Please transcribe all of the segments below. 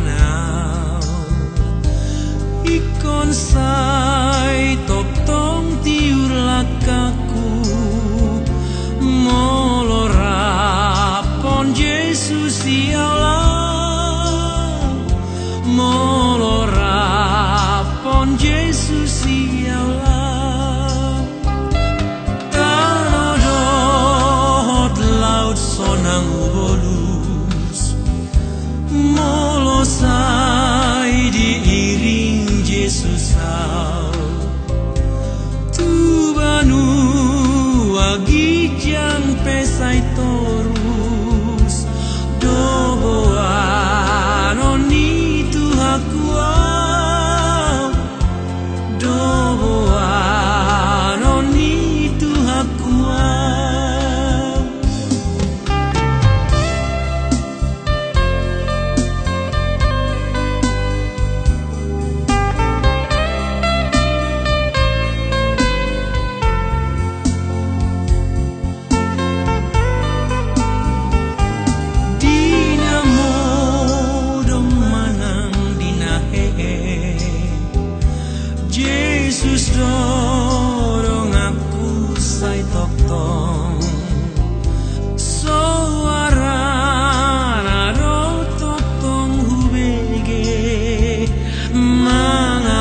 now. I kon sai tok tong tiur lakaku. Molora pon Jesus ialah molora pon Jesus ialah sonang ubul forgive.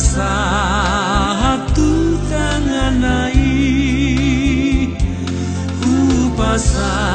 satu tangan naik ku pasang